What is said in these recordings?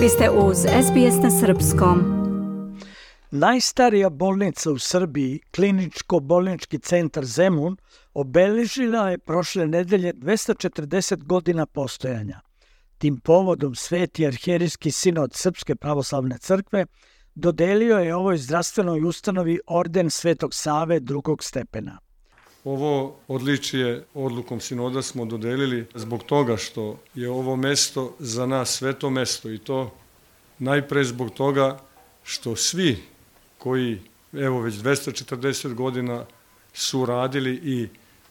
Vi ste uz SBS na Srpskom. Najstarija bolnica u Srbiji, kliničko-bolnički centar Zemun, obeležila je prošle nedelje 240 godina postojanja. Tim povodom Sveti arherijski sinod Srpske pravoslavne crkve dodelio je ovoj zdravstvenoj ustanovi orden Svetog Save drugog stepena. Ovo odličije odlukom sinoda smo dodelili zbog toga što je ovo mesto za nas sveto mesto i to najpre zbog toga što svi koji evo već 240 godina su radili i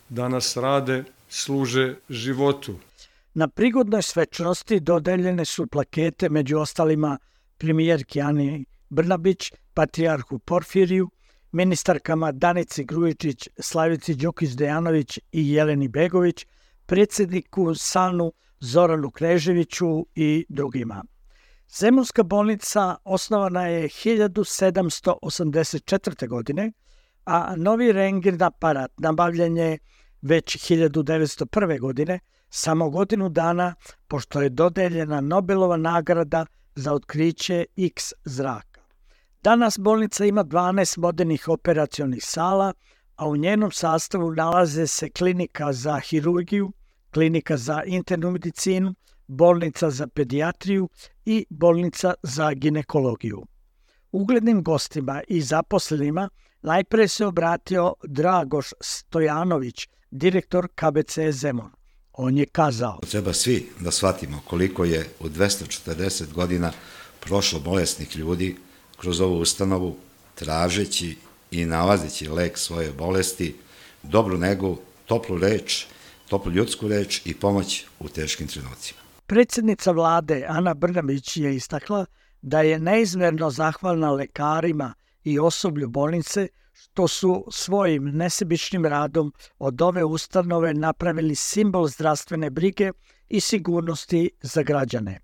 danas rade, služe životu. Na prigodnoj svečnosti dodeljene su plakete među ostalima premijerki Ani Brnabić, patrijarhu Porfiriju, ministarkama Danici Grujičić, Slavici Đukić-Dejanović i Jeleni Begović, predsedniku Sanu Zoranu Kneževiću i drugima. Zemunska bolnica osnovana je 1784. godine, a novi rengin aparat nabavljen je već 1901. godine, samo godinu dana pošto je dodeljena Nobelova nagrada za otkriće X zraka. Danas bolnica ima 12 modernih operacionih sala, a u njenom sastavu nalaze se klinika za hirurgiju, klinika za internu medicinu, bolnica za pedijatriju i bolnica za ginekologiju. Uglednim gostima i zaposlenima najpre se obratio Dragoš Stojanović, direktor KBC Zemun. On je kazao. Treba svi da shvatimo koliko je u 240 godina prošlo bolesnih ljudi kroz ovu ustanovu, tražeći i nalazeći lek svoje bolesti, dobru negu, toplu reč, toplu ljudsku reč i pomoć u teškim trenucima. Predsednica vlade Ana Brnabić je istakla da je neizmerno zahvalna lekarima i osoblju bolnice što su svojim nesebičnim radom od ove ustanove napravili simbol zdravstvene brige i sigurnosti za građane.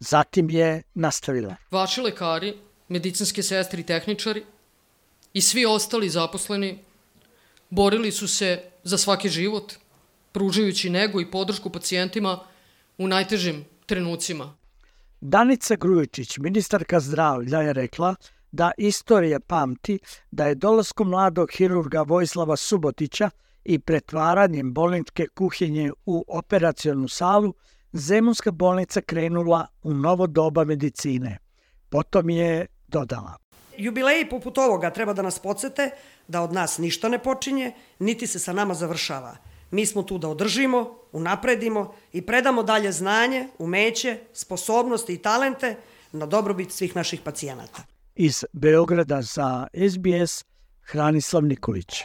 Zatim je nastavila. Vaši lekari medicinske sestre i tehničari i svi ostali zaposleni borili su se za svaki život, pružajući nego i podršku pacijentima u najtežim trenucima. Danica Grujičić, ministarka zdravlja, je rekla da istorija pamti da je dolaskom mladog hirurga Vojslava Subotića i pretvaranjem bolničke kuhinje u operacionu salu, Zemunska bolnica krenula u novo doba medicine. Potom je dodala. Jubileji poput ovoga treba da nas podsete da od nas ništa ne počinje, niti se sa nama završava. Mi smo tu da održimo, unapredimo i predamo dalje znanje, umeće, sposobnosti i talente na dobrobit svih naših pacijenata. Iz Beograda za SBS Hranislav Nikolić.